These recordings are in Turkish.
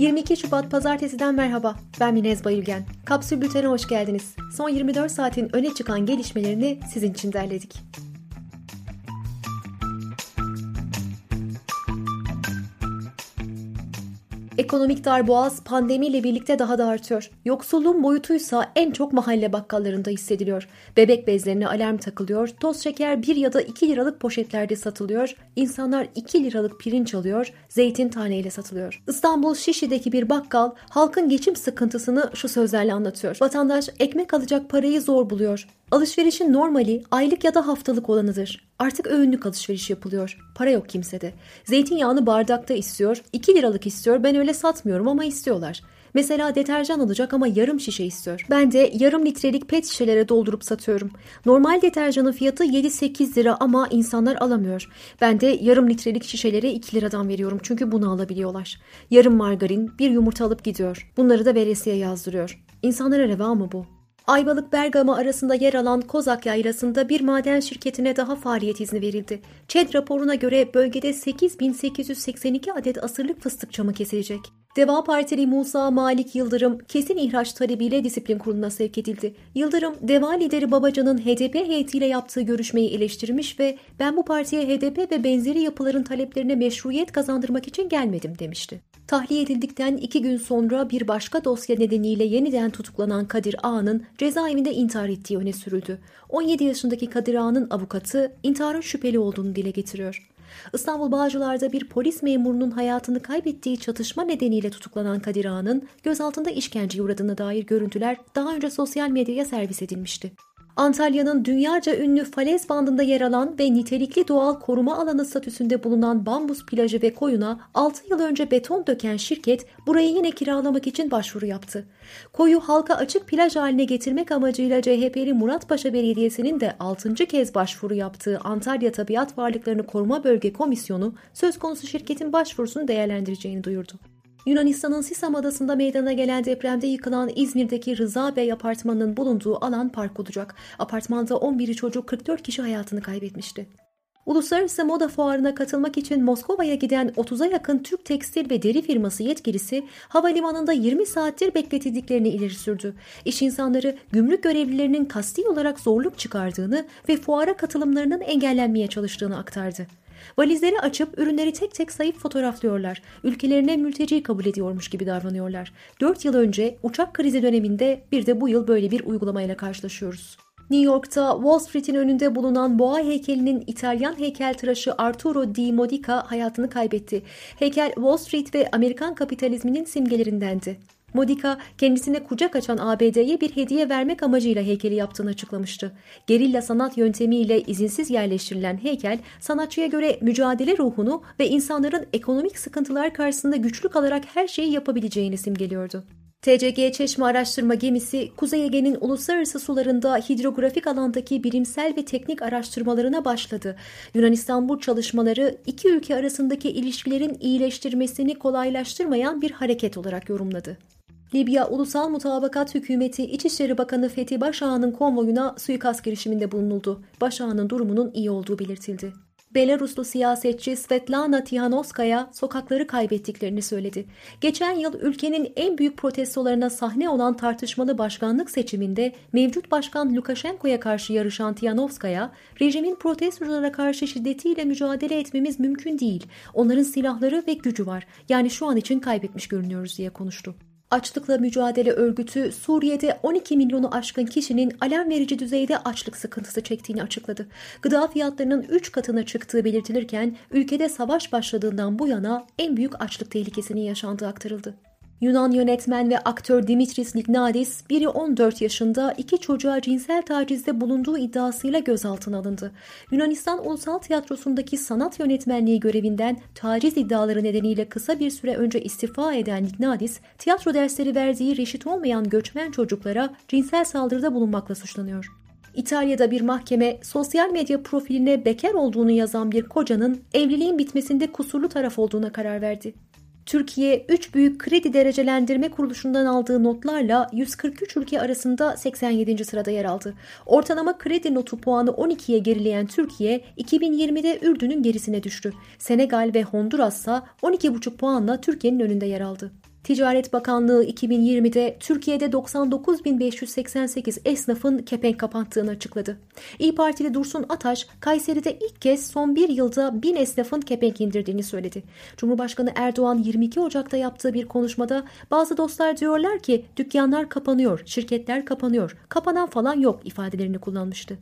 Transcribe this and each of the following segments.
22 Şubat Pazartesi'den merhaba. Ben Minez Bayülgen. Kapsül Bülten'e hoş geldiniz. Son 24 saatin öne çıkan gelişmelerini sizin için derledik. Ekonomik darboğaz pandemiyle birlikte daha da artıyor. Yoksulluğun boyutuysa en çok mahalle bakkallarında hissediliyor. Bebek bezlerine alarm takılıyor, toz şeker 1 ya da 2 liralık poşetlerde satılıyor, insanlar 2 liralık pirinç alıyor, zeytin taneyle satılıyor. İstanbul Şişli'deki bir bakkal halkın geçim sıkıntısını şu sözlerle anlatıyor. Vatandaş ekmek alacak parayı zor buluyor. Alışverişin normali aylık ya da haftalık olanıdır. Artık öğünlük alışveriş yapılıyor. Para yok kimsede. Zeytinyağını bardakta istiyor, 2 liralık istiyor. Ben öyle satmıyorum ama istiyorlar. Mesela deterjan alacak ama yarım şişe istiyor. Ben de yarım litrelik pet şişelere doldurup satıyorum. Normal deterjanın fiyatı 7-8 lira ama insanlar alamıyor. Ben de yarım litrelik şişelere 2 liradan veriyorum çünkü bunu alabiliyorlar. Yarım margarin, bir yumurta alıp gidiyor. Bunları da veresiye yazdırıyor. İnsanlara reva mı bu? Ayvalık Bergama arasında yer alan Kozak Yaylası'nda bir maden şirketine daha faaliyet izni verildi. ÇED raporuna göre bölgede 8882 adet asırlık fıstık çamı kesilecek. Deva Partili Musa Malik Yıldırım kesin ihraç talebiyle disiplin kuruluna sevk edildi. Yıldırım, Deva lideri Babacan'ın HDP heyetiyle yaptığı görüşmeyi eleştirmiş ve ben bu partiye HDP ve benzeri yapıların taleplerine meşruiyet kazandırmak için gelmedim demişti. Tahliye edildikten iki gün sonra bir başka dosya nedeniyle yeniden tutuklanan Kadir Ağa'nın cezaevinde intihar ettiği öne sürüldü. 17 yaşındaki Kadir Ağa'nın avukatı intiharın şüpheli olduğunu dile getiriyor. İstanbul Bağcılar'da bir polis memurunun hayatını kaybettiği çatışma nedeniyle tutuklanan Kadir Ağa'nın gözaltında işkenceye uğradığına dair görüntüler daha önce sosyal medyaya servis edilmişti. Antalya'nın dünyaca ünlü falez bandında yer alan ve nitelikli doğal koruma alanı statüsünde bulunan Bambus plajı ve koyuna 6 yıl önce beton döken şirket burayı yine kiralamak için başvuru yaptı. Koyu halka açık plaj haline getirmek amacıyla CHP'li Muratpaşa Belediyesi'nin de 6. kez başvuru yaptığı Antalya Tabiat Varlıklarını Koruma Bölge Komisyonu söz konusu şirketin başvurusunu değerlendireceğini duyurdu. Yunanistan'ın Sisam adasında meydana gelen depremde yıkılan İzmir'deki Rıza Bey apartmanının bulunduğu alan park olacak. Apartmanda 11 çocuk 44 kişi hayatını kaybetmişti. Uluslararası moda fuarına katılmak için Moskova'ya giden 30'a yakın Türk tekstil ve deri firması yetkilisi havalimanında 20 saattir bekletildiklerini ileri sürdü. İş insanları gümrük görevlilerinin kasti olarak zorluk çıkardığını ve fuara katılımlarının engellenmeye çalıştığını aktardı. Valizleri açıp ürünleri tek tek sayıp fotoğraflıyorlar. Ülkelerine mülteci kabul ediyormuş gibi davranıyorlar. 4 yıl önce uçak krizi döneminde bir de bu yıl böyle bir uygulamayla karşılaşıyoruz. New York'ta Wall Street'in önünde bulunan boğa heykelinin İtalyan heykeltıraşı Arturo Di Modica hayatını kaybetti. Heykel Wall Street ve Amerikan kapitalizminin simgelerindendi. Modica kendisine kucak açan ABD'ye bir hediye vermek amacıyla heykeli yaptığını açıklamıştı. Gerilla sanat yöntemiyle izinsiz yerleştirilen heykel sanatçıya göre mücadele ruhunu ve insanların ekonomik sıkıntılar karşısında güçlü kalarak her şeyi yapabileceğini simgeliyordu. TCG Çeşme Araştırma Gemisi, Kuzey Ege'nin uluslararası sularında hidrografik alandaki bilimsel ve teknik araştırmalarına başladı. Yunanistan bu çalışmaları iki ülke arasındaki ilişkilerin iyileştirmesini kolaylaştırmayan bir hareket olarak yorumladı. Libya Ulusal Mutabakat Hükümeti İçişleri Bakanı Fethi Başağan'ın konvoyuna suikast girişiminde bulunuldu. Başağan'ın durumunun iyi olduğu belirtildi. Belaruslu siyasetçi Svetlana Tihanovskaya sokakları kaybettiklerini söyledi. Geçen yıl ülkenin en büyük protestolarına sahne olan tartışmalı başkanlık seçiminde mevcut başkan Lukashenko'ya karşı yarışan Tihanovskaya, rejimin protestolara karşı şiddetiyle mücadele etmemiz mümkün değil. Onların silahları ve gücü var. Yani şu an için kaybetmiş görünüyoruz diye konuştu. Açlıkla Mücadele Örgütü Suriye'de 12 milyonu aşkın kişinin alarm verici düzeyde açlık sıkıntısı çektiğini açıkladı. Gıda fiyatlarının 3 katına çıktığı belirtilirken ülkede savaş başladığından bu yana en büyük açlık tehlikesinin yaşandığı aktarıldı. Yunan yönetmen ve aktör Dimitris Lignadis, biri 14 yaşında iki çocuğa cinsel tacizde bulunduğu iddiasıyla gözaltına alındı. Yunanistan Ulusal Tiyatrosu'ndaki sanat yönetmenliği görevinden taciz iddiaları nedeniyle kısa bir süre önce istifa eden Lignadis, tiyatro dersleri verdiği reşit olmayan göçmen çocuklara cinsel saldırıda bulunmakla suçlanıyor. İtalya'da bir mahkeme sosyal medya profiline bekar olduğunu yazan bir kocanın evliliğin bitmesinde kusurlu taraf olduğuna karar verdi. Türkiye 3 büyük kredi derecelendirme kuruluşundan aldığı notlarla 143 ülke arasında 87. sırada yer aldı. Ortalama kredi notu puanı 12'ye gerileyen Türkiye 2020'de Ürdün'ün gerisine düştü. Senegal ve Honduras ise 12,5 puanla Türkiye'nin önünde yer aldı. Ticaret Bakanlığı 2020'de Türkiye'de 99.588 esnafın kepenk kapattığını açıkladı. İyi Partili Dursun Ataş, Kayseri'de ilk kez son bir yılda bin esnafın kepenk indirdiğini söyledi. Cumhurbaşkanı Erdoğan 22 Ocak'ta yaptığı bir konuşmada bazı dostlar diyorlar ki dükkanlar kapanıyor, şirketler kapanıyor, kapanan falan yok ifadelerini kullanmıştı.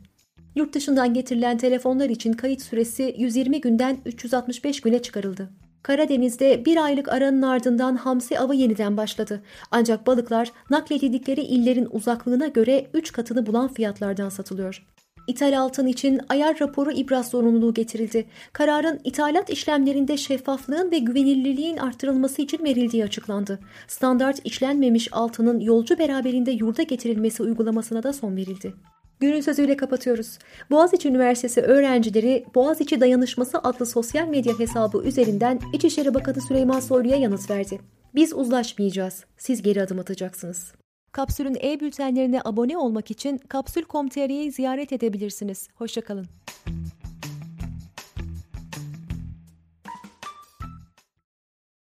Yurt dışından getirilen telefonlar için kayıt süresi 120 günden 365 güne çıkarıldı. Karadeniz'de bir aylık aranın ardından hamsi avı yeniden başladı. Ancak balıklar nakledildikleri illerin uzaklığına göre 3 katını bulan fiyatlardan satılıyor. İthal altın için ayar raporu ibraz zorunluluğu getirildi. Kararın ithalat işlemlerinde şeffaflığın ve güvenilirliğin artırılması için verildiği açıklandı. Standart işlenmemiş altının yolcu beraberinde yurda getirilmesi uygulamasına da son verildi. Günün sözüyle kapatıyoruz. Boğaziçi Üniversitesi öğrencileri Boğaziçi Dayanışması adlı sosyal medya hesabı üzerinden İçişleri Bakanı Süleyman Soylu'ya yanıt verdi. Biz uzlaşmayacağız. Siz geri adım atacaksınız. Kapsül'ün e-bültenlerine abone olmak için kapsül.com.tr'yi ziyaret edebilirsiniz. Hoşçakalın.